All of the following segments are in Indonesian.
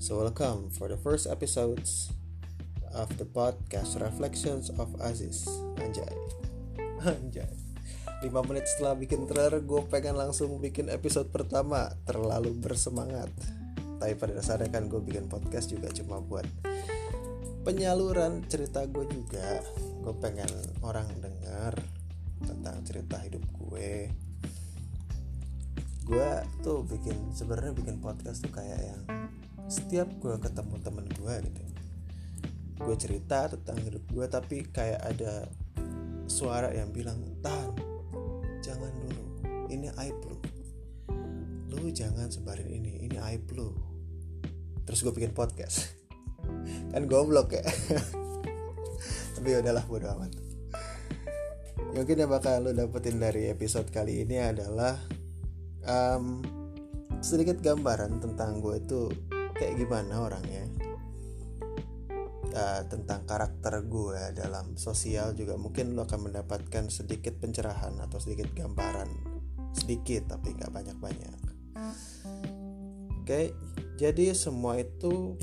So welcome for the first episodes of the podcast Reflections of Aziz. Anjay. Anjay. 5 menit setelah bikin trailer gue pengen langsung bikin episode pertama. Terlalu bersemangat. Tapi pada dasarnya kan gue bikin podcast juga cuma buat penyaluran cerita gue juga. Gue pengen orang dengar tentang cerita hidup gue. Gue tuh bikin sebenarnya bikin podcast tuh kayak yang setiap gue ketemu temen gue gitu gue cerita tentang hidup gue tapi kayak ada suara yang bilang tahan jangan dulu ini aib lu. Lu jangan sebarin ini ini aib lu. Terus gue bikin podcast. Kan goblok ya. Tapi ya udahlah bodo amat. Mungkin yang bakal lo dapetin dari episode kali ini adalah um, sedikit gambaran tentang gue itu kayak gimana orangnya? Uh, tentang karakter gue dalam sosial juga mungkin lo akan mendapatkan sedikit pencerahan atau sedikit gambaran. Sedikit tapi nggak banyak banyak oke jadi semua itu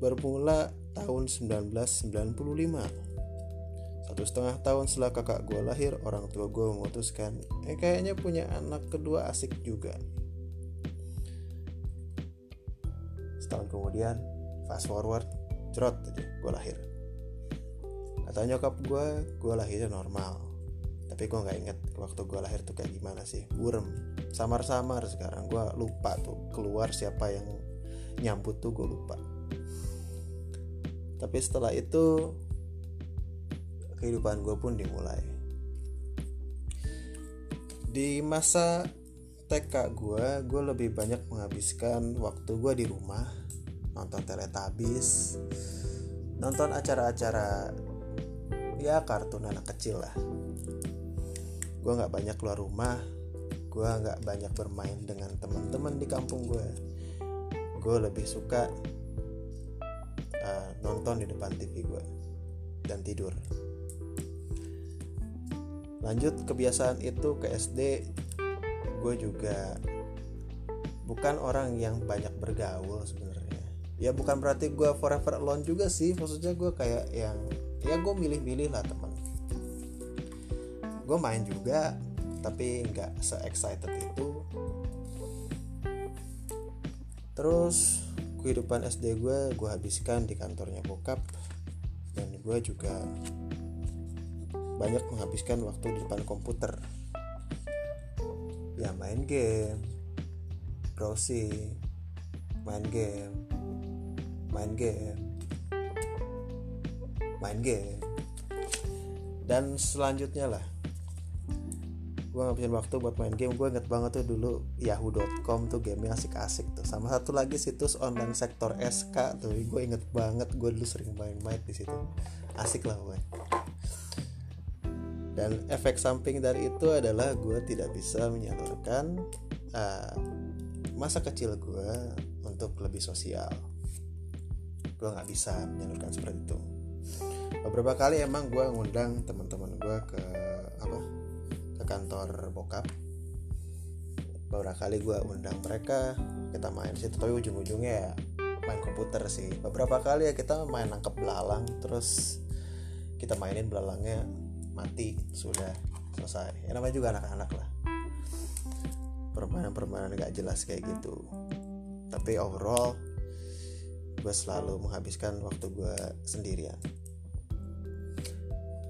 bermula tahun 1995 satu setengah tahun setelah kakak gue lahir orang tua gue memutuskan eh kayaknya punya anak kedua asik juga setahun kemudian fast forward cerot aja gue lahir. Kata nyokap gue gue lahirnya normal. Tapi gue nggak inget waktu gue lahir tuh kayak gimana sih. Burem samar-samar sekarang. Gue lupa tuh keluar siapa yang nyambut tuh gue lupa. Tapi setelah itu kehidupan gue pun dimulai. Di masa TK gue gue lebih banyak menghabiskan waktu gue di rumah nonton teletabis nonton acara-acara ya kartun anak kecil lah. Gue nggak banyak keluar rumah gue nggak banyak bermain dengan teman-teman di kampung gue gue lebih suka uh, nonton di depan TV gue dan tidur. Lanjut kebiasaan itu ke SD gue juga bukan orang yang banyak bergaul sebenarnya. Ya bukan berarti gue forever alone juga sih. Maksudnya gue kayak yang ya gue milih-milih lah teman gue main juga tapi nggak se excited itu. Terus kehidupan SD gue gue habiskan di kantornya bokap. Dan gue juga banyak menghabiskan waktu di depan komputer main game browsing main game main game main game. Dan selanjutnya lah. Gue ngabisin waktu buat main game. Gue inget banget tuh dulu yahoo.com tuh game asik-asik tuh. Sama satu lagi situs online sektor SK tuh. Gue inget banget. Gue dulu sering main-main di situ. Asik lah gue dan efek samping dari itu adalah gue tidak bisa menyalurkan uh, masa kecil gue untuk lebih sosial. Gue nggak bisa menyalurkan seperti itu. Beberapa kali emang gue ngundang teman-teman gue ke apa ke kantor bokap. Beberapa kali gue undang mereka kita main situ tapi ujung-ujungnya ya main komputer sih. Beberapa kali ya kita main nangkep belalang terus kita mainin belalangnya mati sudah selesai. Ya namanya juga anak-anak lah. Permainan-permainan gak jelas kayak gitu. Tapi overall gue selalu menghabiskan waktu gue sendirian.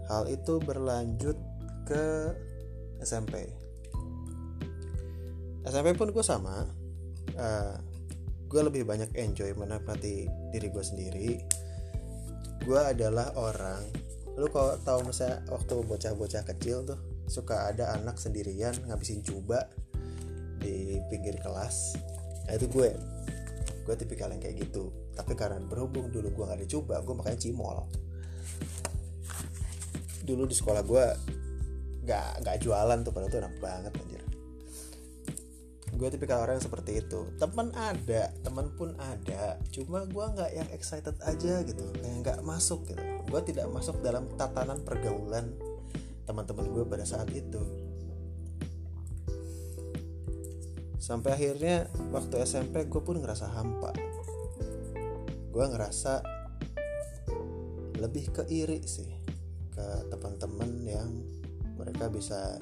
Hal itu berlanjut ke SMP SMP pun gue sama. Uh, gue lebih banyak enjoy menikmati diri gue sendiri. Gue adalah orang lu kalau tahu misalnya waktu bocah-bocah kecil tuh suka ada anak sendirian ngabisin coba di pinggir kelas. Nah itu gue. Gue tipikal yang kayak gitu. Tapi karena berhubung dulu gue gak ada coba gue makanya cimol. Dulu di sekolah gue gak gak jualan tuh padahal tuh enak banget anjir gue tipikal orang yang seperti itu. Teman ada teman pun ada. Cuma gue nggak yang excited aja gitu. Kayak nggak masuk gitu. Gue tidak masuk dalam tatanan pergaulan teman-teman gue pada saat itu. Sampai akhirnya waktu SMP gue pun ngerasa hampa. Gue ngerasa lebih ke iri sih ke teman-teman yang mereka bisa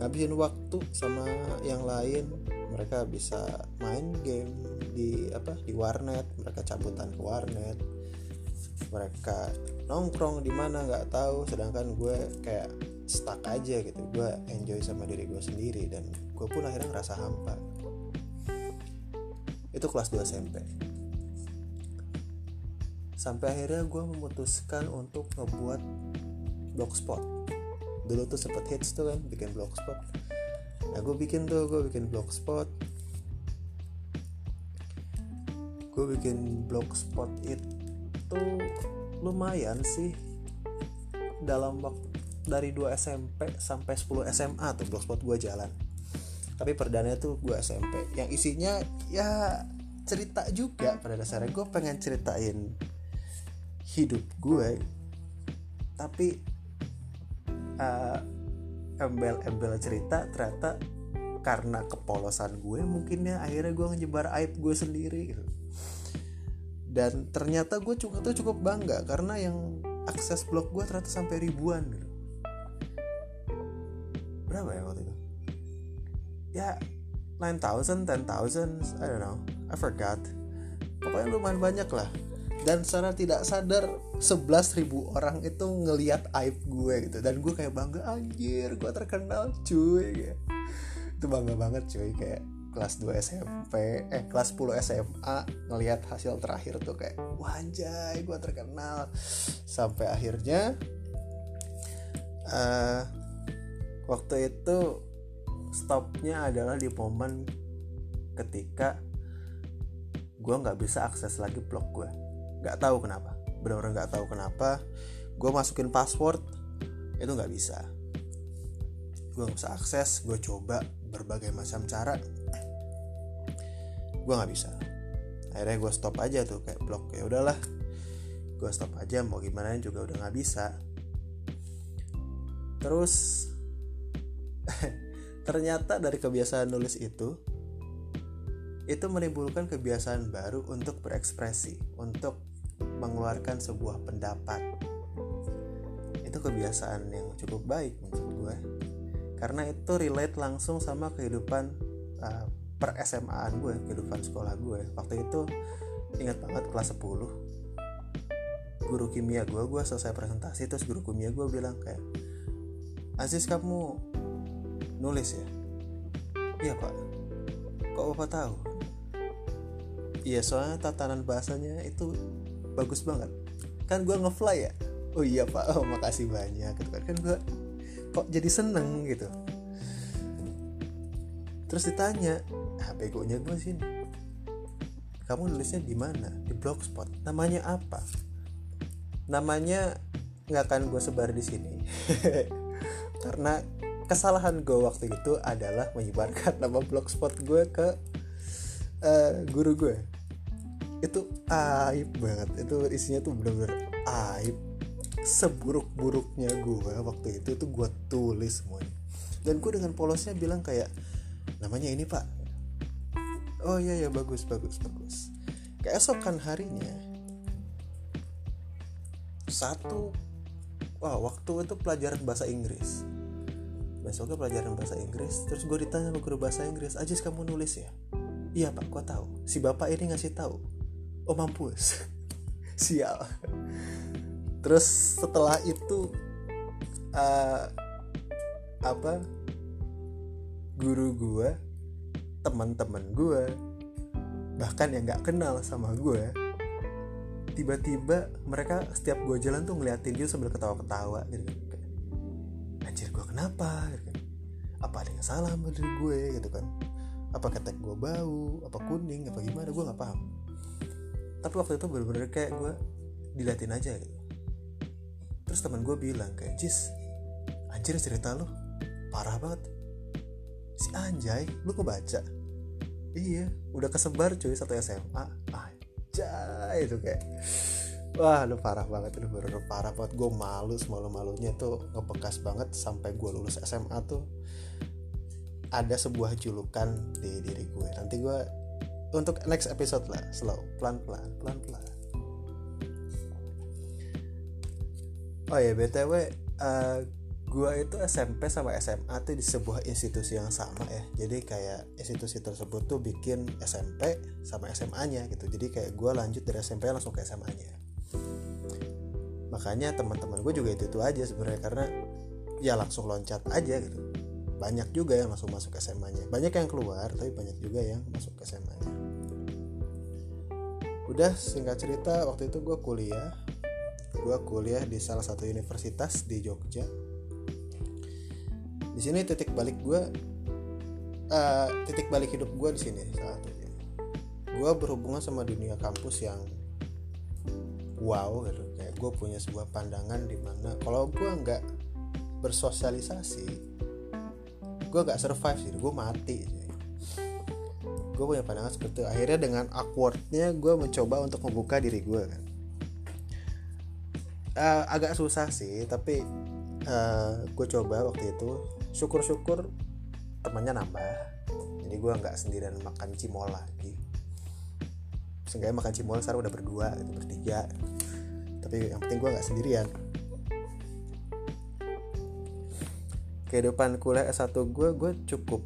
ngabisin waktu sama yang lain. Mereka bisa main game di apa di warnet. Mereka cabutan ke warnet. Mereka nongkrong di mana nggak tahu. Sedangkan gue kayak stuck aja gitu. Gue enjoy sama diri gue sendiri dan gue pun akhirnya ngerasa hampa. Itu kelas 2 SMP sampai akhirnya gue memutuskan untuk ngebuat blogspot dulu tuh sempet hits tuh kan bikin blogspot. Nah gue bikin tuh gue bikin blogspot. Gue bikin blogspot itu lumayan sih. Dalam waktu dari 2 SMP sampai 10 SMA tuh blogspot gue jalan. Tapi perdana tuh gue SMP yang isinya ya cerita juga pada dasarnya. Gue pengen ceritain hidup gue tapi uh, embel-embel cerita ternyata karena kepolosan gue mungkin ya akhirnya gue ngejebar aib gue sendiri gitu. Dan ternyata gue juga tuh cukup bangga karena yang akses blog gue ternyata sampai ribuan gitu. Berapa ya waktu itu? Ya 9000 10000 I don't know. I forgot. Pokoknya lumayan banyak lah dan secara tidak sadar 11.000 orang itu ngeliat aib gue gitu. Dan gue kayak bangga anjir gue terkenal cuy. Itu bangga banget cuy. Kayak kelas 2 SMP eh kelas 10 SMA ngelihat hasil terakhir tuh kayak wajay gue terkenal. Sampai akhirnya uh, waktu itu stopnya adalah di momen ketika gue nggak bisa akses lagi blog gue nggak tahu kenapa. Benar-benar nggak tahu kenapa. Gue masukin password itu nggak bisa. Gue nggak bisa akses gue coba berbagai macam cara. Gue nggak bisa. Akhirnya gue stop aja tuh kayak blog ya udahlah gue stop aja. Mau gimana juga udah nggak bisa. Terus ternyata dari kebiasaan nulis itu itu menimbulkan kebiasaan baru untuk berekspresi, untuk mengeluarkan sebuah pendapat. Itu kebiasaan yang cukup baik menurut gue. Karena itu relate langsung sama kehidupan uh, per SMA-an gue, kehidupan sekolah gue. Waktu itu ingat banget kelas 10. Guru kimia gue, gue selesai presentasi terus guru kimia gue bilang kayak Aziz kamu nulis ya iya pak kok bapak tahu iya soalnya tatanan bahasanya itu bagus banget. Kan gue ngefly ya? Oh iya pak. Oh makasih banyak. Gitu kan. Kan gue kok jadi seneng gitu. Terus ditanya ah begonya gue sih kamu nulisnya di mana? Di blogspot. Namanya apa? Namanya nggak akan gue sebar di sini. Karena kesalahan gue waktu itu adalah menyebarkan nama blogspot gue ke uh, guru gue itu aib banget. Itu isinya tuh bener-bener aib. Seburuk-buruknya gue waktu itu tuh gue tulis semuanya. Dan gue dengan polosnya bilang kayak namanya ini pak. Oh iya ya bagus bagus bagus. Keesokan harinya satu wah waktu itu pelajaran bahasa Inggris. Besoknya pelajaran bahasa Inggris terus gue ditanya sama guru bahasa Inggris Ajis kamu nulis ya? Iya pak gue tahu. Si bapak ini ngasih tahu oh mampus. Sial. Terus setelah itu uh, apa guru gue teman-teman gue bahkan yang nggak kenal sama gue tiba-tiba mereka setiap gue jalan tuh ngeliatin dia sambil ketawa-ketawa gitu anjir gue kenapa? Gitu kan. apa ada yang salah sama diri gue gitu kan. Apa ketek gue bau? Apa kuning? Apa gimana? Gue nggak paham tapi waktu itu bener-bener kayak gue diliatin aja gitu. Terus teman gue bilang kayak Jis anjir cerita lu parah banget. Si anjay lu kebaca? Iya udah kesebar cuy satu SMA anjay itu kayak wah lu parah banget lu bener, -bener parah banget. Gue malu semalu malunya tuh ngebekas banget sampai gue lulus SMA tuh. Ada sebuah julukan di diri gue nanti gue untuk next episode lah slow. Pelan pelan pelan pelan. Oh ya btw uh, gua itu SMP sama SMA tuh di sebuah institusi yang sama ya. Jadi kayak institusi tersebut tuh bikin SMP sama SMA nya gitu. Jadi kayak gua lanjut dari SMP langsung ke SMA nya makanya teman-teman gue juga itu itu aja sebenarnya karena ya langsung loncat aja gitu banyak juga yang langsung masuk SMA nya banyak yang keluar tapi banyak juga yang masuk ke SMA nya udah singkat cerita waktu itu gue kuliah. Gue kuliah di salah satu universitas di Jogja. Di sini titik balik gue uh, titik balik hidup gue di sini saat itu gue berhubungan sama dunia kampus yang wow gitu. Kayak gue punya sebuah pandangan di mana kalau gue nggak bersosialisasi gue nggak survive sih gue mati sih. Gue punya pandangan seperti itu. Akhirnya dengan awkwardnya gue mencoba untuk membuka diri gue kan. Uh, agak susah sih tapi uh, eh, gue coba waktu itu. Syukur-syukur temannya nambah. Jadi gue nggak sendirian makan cimol lagi. Seenggaknya makan cimol sekarang udah berdua gitu bertiga. Tapi yang penting gue nggak sendirian kehidupan kuliah S1 gue gue cukup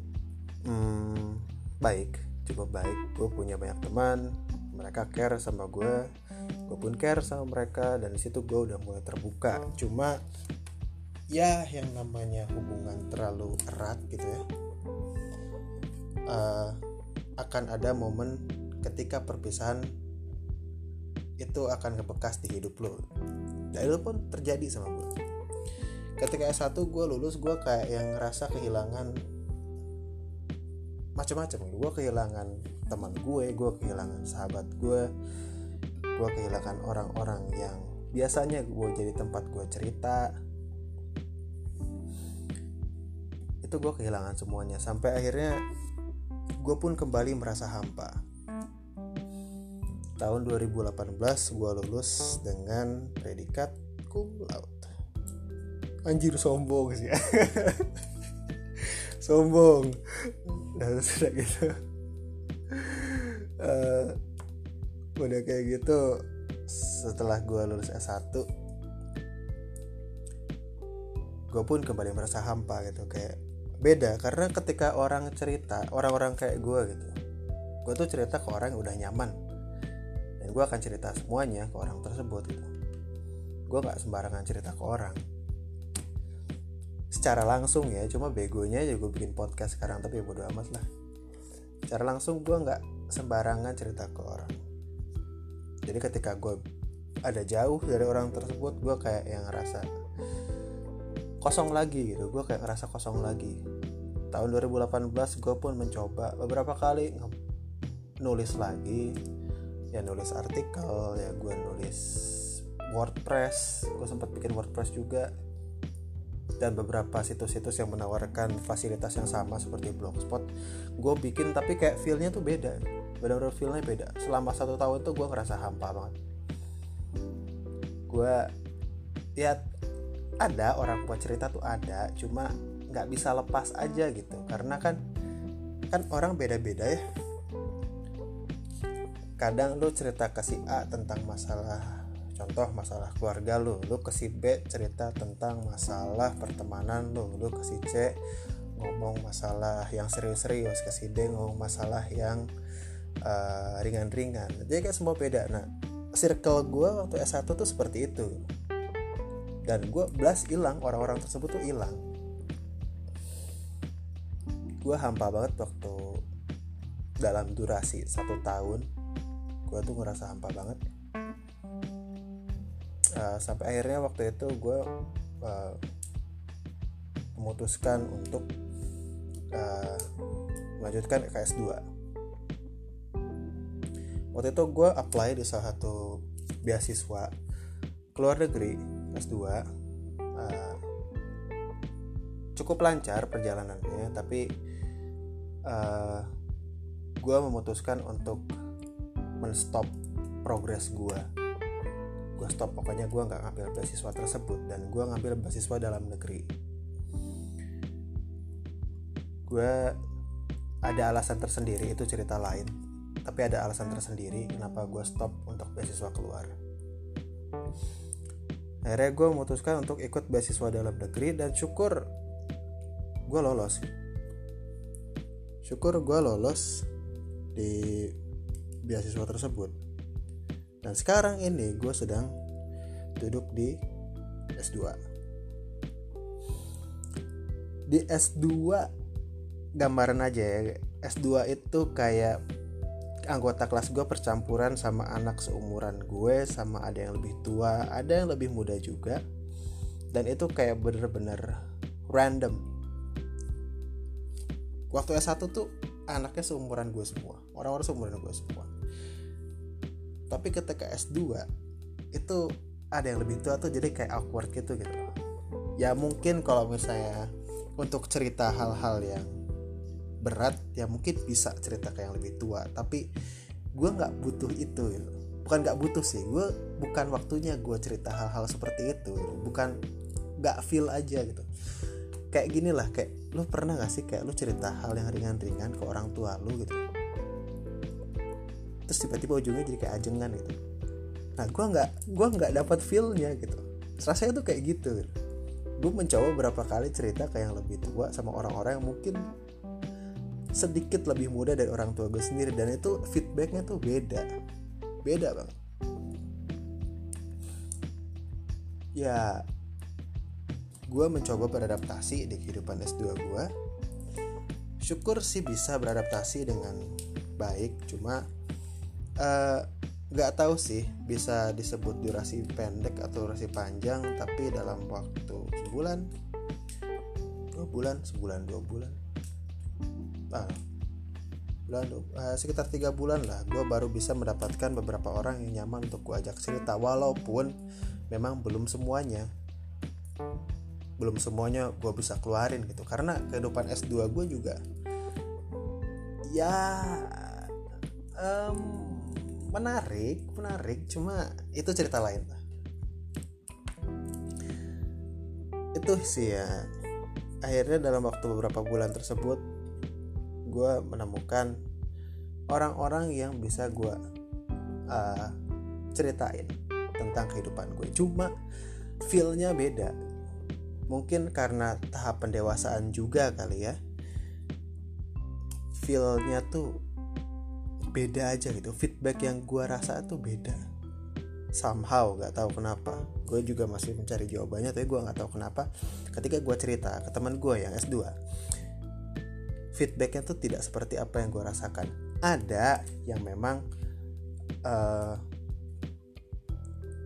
hmm, baik cukup baik. Gue punya banyak teman mereka care sama gue gue pun care sama mereka dan di situ gue udah mulai terbuka. Cuma ya yang namanya hubungan terlalu erat gitu ya uh, akan ada momen ketika perpisahan itu akan kebekas di hidup lo dan itu pun terjadi sama gue ketika S1 gue lulus gue kayak yang ngerasa kehilangan macam-macam gue kehilangan teman gue gue kehilangan sahabat gue gue kehilangan orang-orang yang biasanya gue jadi tempat gue cerita. Itu gue kehilangan semuanya sampai akhirnya gue pun kembali merasa hampa. Tahun 2018 gue lulus dengan predikat cum laude anjir sombong sih. Sombong. Nah sudah gitu. Uh, udah kayak gitu setelah gue lulus S1 gue pun kembali merasa hampa gitu kayak beda. Karena ketika orang cerita orang-orang kayak gue gitu gue tuh cerita ke orang yang udah nyaman. Dan gue akan cerita semuanya ke orang tersebut gitu. Gue nggak sembarangan cerita ke orang secara langsung ya cuma begonya aja gue bikin podcast sekarang tapi ya bodo amat lah. Secara langsung gue nggak sembarangan cerita ke orang. Jadi ketika gue ada jauh dari orang tersebut gue kayak yang ngerasa kosong lagi gitu. Gue kayak ngerasa kosong lagi. Tahun 2018 gue pun mencoba beberapa kali nulis lagi. Ya nulis artikel ya gue nulis WordPress. Gue sempat bikin WordPress juga dan beberapa situs-situs yang menawarkan fasilitas yang sama seperti Blogspot gue bikin tapi kayak feelnya tuh beda. Benar-benar feelnya beda. Selama satu tahun tuh gue ngerasa hampa banget. Gue ya ada orang buat cerita tuh ada cuma nggak bisa lepas aja gitu. Karena kan kan orang beda-beda ya. Kadang lu cerita ke si A tentang masalah contoh masalah keluarga lu. Lu ke si B cerita tentang masalah pertemanan lu. Lu ke si C ngomong masalah yang serius-serius. Ke si D ngomong masalah yang uh, ringan-ringan. Jadi kayak semua beda. Nah circle gue waktu S1 tuh seperti itu. Dan gue belas hilang. Orang-orang tersebut tuh hilang. Gue hampa banget waktu dalam durasi satu tahun. Gue tuh ngerasa hampa banget uh, sampai akhirnya waktu itu gue uh, memutuskan untuk uh, melanjutkan ke S2 waktu itu gue apply di salah satu beasiswa ke luar negeri S2 uh, cukup lancar perjalanannya tapi uh, gue memutuskan untuk menstop progres gue gue stop pokoknya gue nggak ngambil beasiswa tersebut dan gue ngambil beasiswa dalam negeri. Gue ada alasan tersendiri itu cerita lain. Tapi ada alasan tersendiri kenapa gue stop untuk beasiswa keluar. Akhirnya gue memutuskan untuk ikut beasiswa dalam negeri dan syukur gue lolos. Syukur gue lolos di beasiswa tersebut dan sekarang ini gue sedang duduk di S2 di S2 gambaran aja ya. S2 itu kayak anggota kelas gue percampuran sama anak seumuran gue sama ada yang lebih tua ada yang lebih muda juga. Dan itu kayak bener-bener random. Waktu S1 tuh anaknya seumuran gue semua. Orang-orang seumuran gue semua tapi ketika S2 itu ada yang lebih tua tuh jadi kayak awkward gitu gitu ya mungkin kalau misalnya untuk cerita hal-hal yang berat ya mungkin bisa cerita kayak yang lebih tua tapi gue nggak butuh itu gitu. bukan nggak butuh sih gue bukan waktunya gue cerita hal-hal seperti itu gitu. bukan nggak feel aja gitu kayak gini lah kayak lu pernah gak sih kayak lu cerita hal yang ringan-ringan ke orang tua lu gitu terus tiba-tiba ujungnya jadi kayak ajengan gitu. Nah gue nggak gue nggak dapat feelnya gitu. Rasanya tuh kayak gitu, gue mencoba beberapa kali cerita kayak yang lebih tua sama orang-orang yang mungkin sedikit lebih muda dari orang tua gue sendiri. Dan itu feedbacknya tuh beda. Beda banget. Ya gue mencoba beradaptasi di kehidupan S2 gue syukur sih bisa beradaptasi dengan baik. Cuma uh, nggak tahu sih bisa disebut durasi pendek atau durasi panjang tapi dalam waktu sebulan dua bulan sebulan dua bulan. Ah, bulan uh, sekitar tiga bulan lah gue baru bisa mendapatkan beberapa orang yang nyaman untuk gue ajak cerita walaupun memang belum semuanya. Belum semuanya gue bisa keluarin gitu karena kehidupan S2 gue juga ya um, menarik menarik. Cuma itu cerita lain. Lah itu sih ya. Akhirnya dalam waktu beberapa bulan tersebut gue menemukan orang-orang yang bisa gue uh, ceritain tentang kehidupan gue. Cuma feelnya beda. Mungkin karena tahap pendewasaan juga kali ya. Feelnya tuh beda aja gitu. Feedback yang gue rasa tuh beda. Somehow gak tahu kenapa. Gue juga masih mencari jawabannya tapi gue nggak tahu kenapa. Ketika gue cerita ke teman gue yang S2 feedbacknya tuh tidak seperti apa yang gue rasakan. Ada yang memang uh,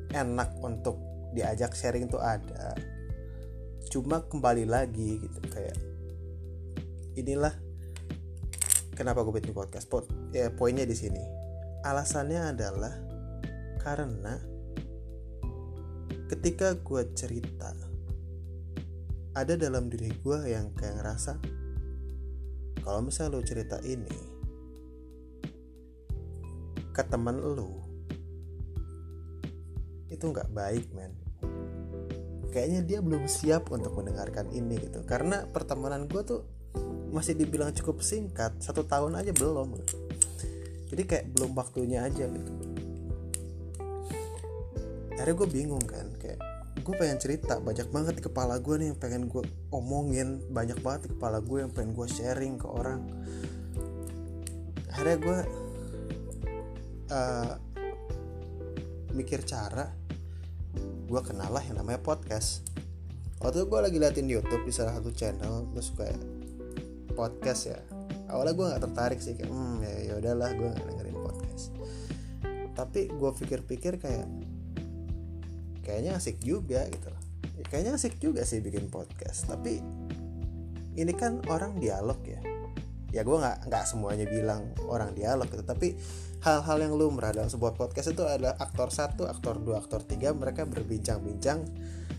enak untuk diajak sharing tuh ada. Cuma kembali lagi gitu kayak inilah kenapa gue bikin podcast ya poinnya di sini. Alasannya adalah karena ketika gue cerita ada dalam diri gue yang kayak ngerasa kalau misalnya lo cerita ini ke teman lo itu nggak baik men. Kayaknya dia belum siap untuk mendengarkan ini gitu. Karena pertemanan gue tuh masih dibilang cukup singkat satu tahun aja belum gitu. Jadi kayak belum waktunya aja gitu. Akhirnya gue bingung kan kayak gue pengen cerita banyak banget di kepala gue nih yang pengen gue omongin banyak banget di kepala gue yang pengen gue sharing ke orang. Akhirnya gue uh, mikir cara gue kenal lah yang namanya podcast. Waktu itu gue lagi liatin YouTube di salah satu channel terus kayak podcast ya awalnya gue nggak tertarik sih kayak hmm ya, ya udahlah gue nggak dengerin podcast. Tapi gue pikir-pikir kayak kayaknya asik juga gitu loh. Ya, kayaknya asik juga sih bikin podcast. Tapi ini kan orang dialog ya. Ya gue nggak nggak semuanya bilang orang dialog gitu tapi hal-hal yang lumrah dalam sebuah podcast itu adalah aktor satu aktor dua aktor tiga mereka berbincang-bincang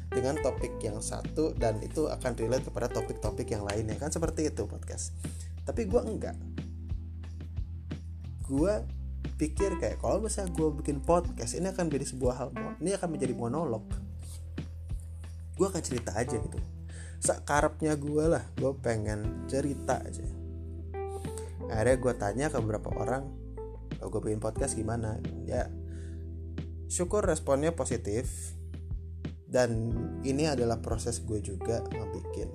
dengan topik yang satu dan itu akan relate kepada topik-topik yang lainnya. Kan seperti itu podcast tapi gue enggak. Gue pikir kayak kalau misalnya gue bikin podcast ini akan menjadi sebuah hal ini akan menjadi monolog. Gue akan cerita aja gitu. Sekarapnya gue lah gue pengen cerita aja. Akhirnya gue tanya ke beberapa orang kalau gue bikin podcast gimana? Ya syukur responnya positif. Dan ini adalah proses gue juga ngebikin.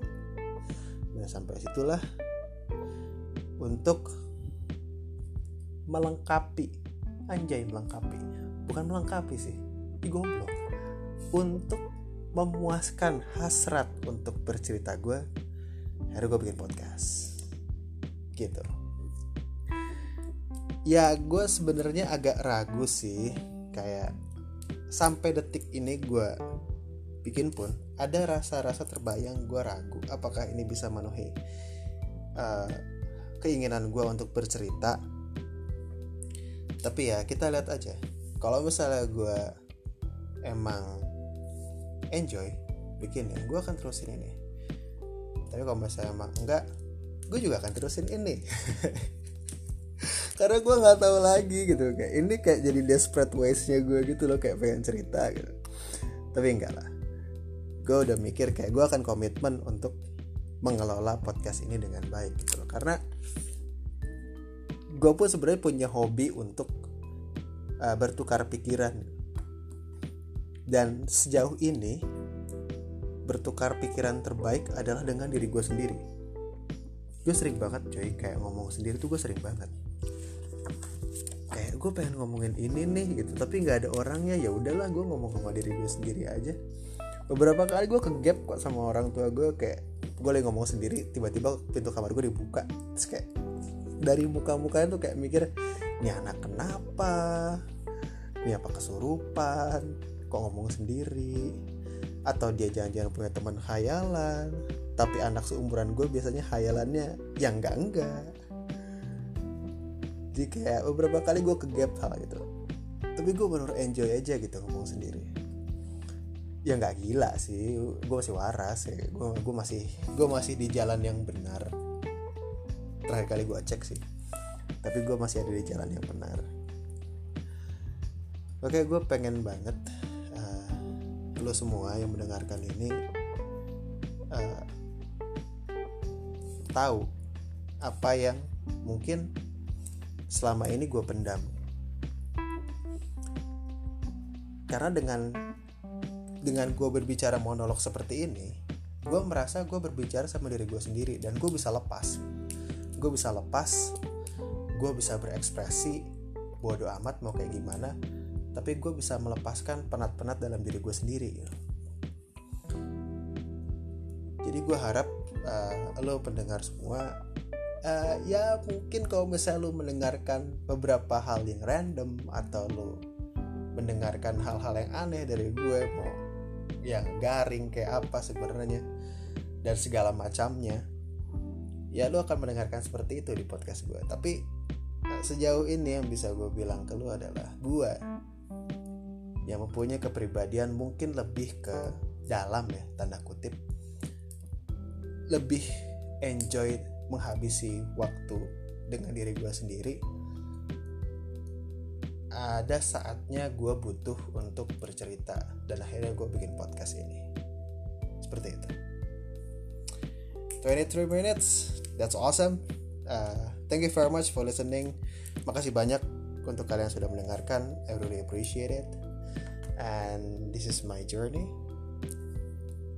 Nah sampai situlah untuk melengkapi anjay melengkapi bukan melengkapi sih di goblok untuk memuaskan hasrat untuk bercerita gue hari gue bikin podcast. Gitu. Ya gue sebenarnya agak ragu sih kayak sampai detik ini gue bikin pun ada rasa-rasa terbayang gue ragu apakah ini bisa memenuhi uh, keinginan gue untuk bercerita. Tapi ya kita lihat aja. Kalau misalnya gue emang enjoy bikin ya gue akan terusin ini. Tapi kalau misalnya emang enggak gue juga akan terusin ini. Karena gue nggak tahu lagi gitu kayak ini kayak jadi desperate ways nya gue gitu loh kayak pengen cerita gitu. Tapi enggak lah. Gue udah mikir kayak gue akan komitmen untuk mengelola podcast ini dengan baik gitu loh. Karena gue pun sebenarnya punya hobi untuk uh, bertukar pikiran. Dan sejauh ini bertukar pikiran terbaik adalah dengan diri gue sendiri. Gue sering banget coy kayak ngomong sendiri tuh gue sering banget. Kayak gue pengen ngomongin ini nih gitu tapi nggak ada orangnya. Ya udahlah gue ngomong sama diri gue sendiri aja beberapa kali gue ke gap kok sama orang tua gue kayak gue lagi ngomong sendiri tiba-tiba pintu kamar gue dibuka. Terus kayak dari muka-mukanya tuh kayak mikir ini anak kenapa? Ini apa kesurupan? Kok ngomong sendiri? Atau dia jangan-jangan punya teman khayalan? Tapi anak seumuran gue biasanya khayalannya yang enggak enggak. Jadi kayak beberapa kali gue ke gap hal gitu. Tapi gue benar enjoy aja gitu ngomong sendiri ya nggak gila sih. Gue masih waras ya gue gue masih gue masih di jalan yang benar. Terakhir kali gue cek sih. Tapi gue masih ada di jalan yang benar. Oke gue pengen banget uh, lo semua yang mendengarkan ini uh, tahu apa yang mungkin selama ini gue pendam. Karena dengan dengan gue berbicara monolog seperti ini gue merasa gue berbicara sama diri gue sendiri dan gue bisa lepas. Gue bisa lepas gue bisa berekspresi bodo amat mau kayak gimana tapi gue bisa melepaskan penat-penat dalam diri gue sendiri jadi gue harap uh, lo pendengar semua uh, ya mungkin kalau misalnya lo mendengarkan beberapa hal yang random atau lo mendengarkan hal-hal yang aneh dari gue mau yang garing kayak apa sebenarnya dan segala macamnya ya lo akan mendengarkan seperti itu di podcast gue tapi eh, sejauh ini yang bisa gue bilang ke lo adalah gue yang mempunyai kepribadian mungkin lebih ke dalam ya tanda kutip. Lebih enjoy menghabisi waktu dengan diri gue sendiri ada saatnya gue butuh untuk bercerita. Dan akhirnya gue bikin podcast ini. Seperti itu. 23 minutes. That's awesome. Uh, thank you very much for listening. Makasih banyak untuk kalian yang sudah mendengarkan. I really appreciate it. And this is my journey.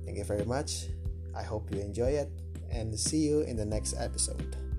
Thank you very much. I hope you enjoy it. And see you in the next episode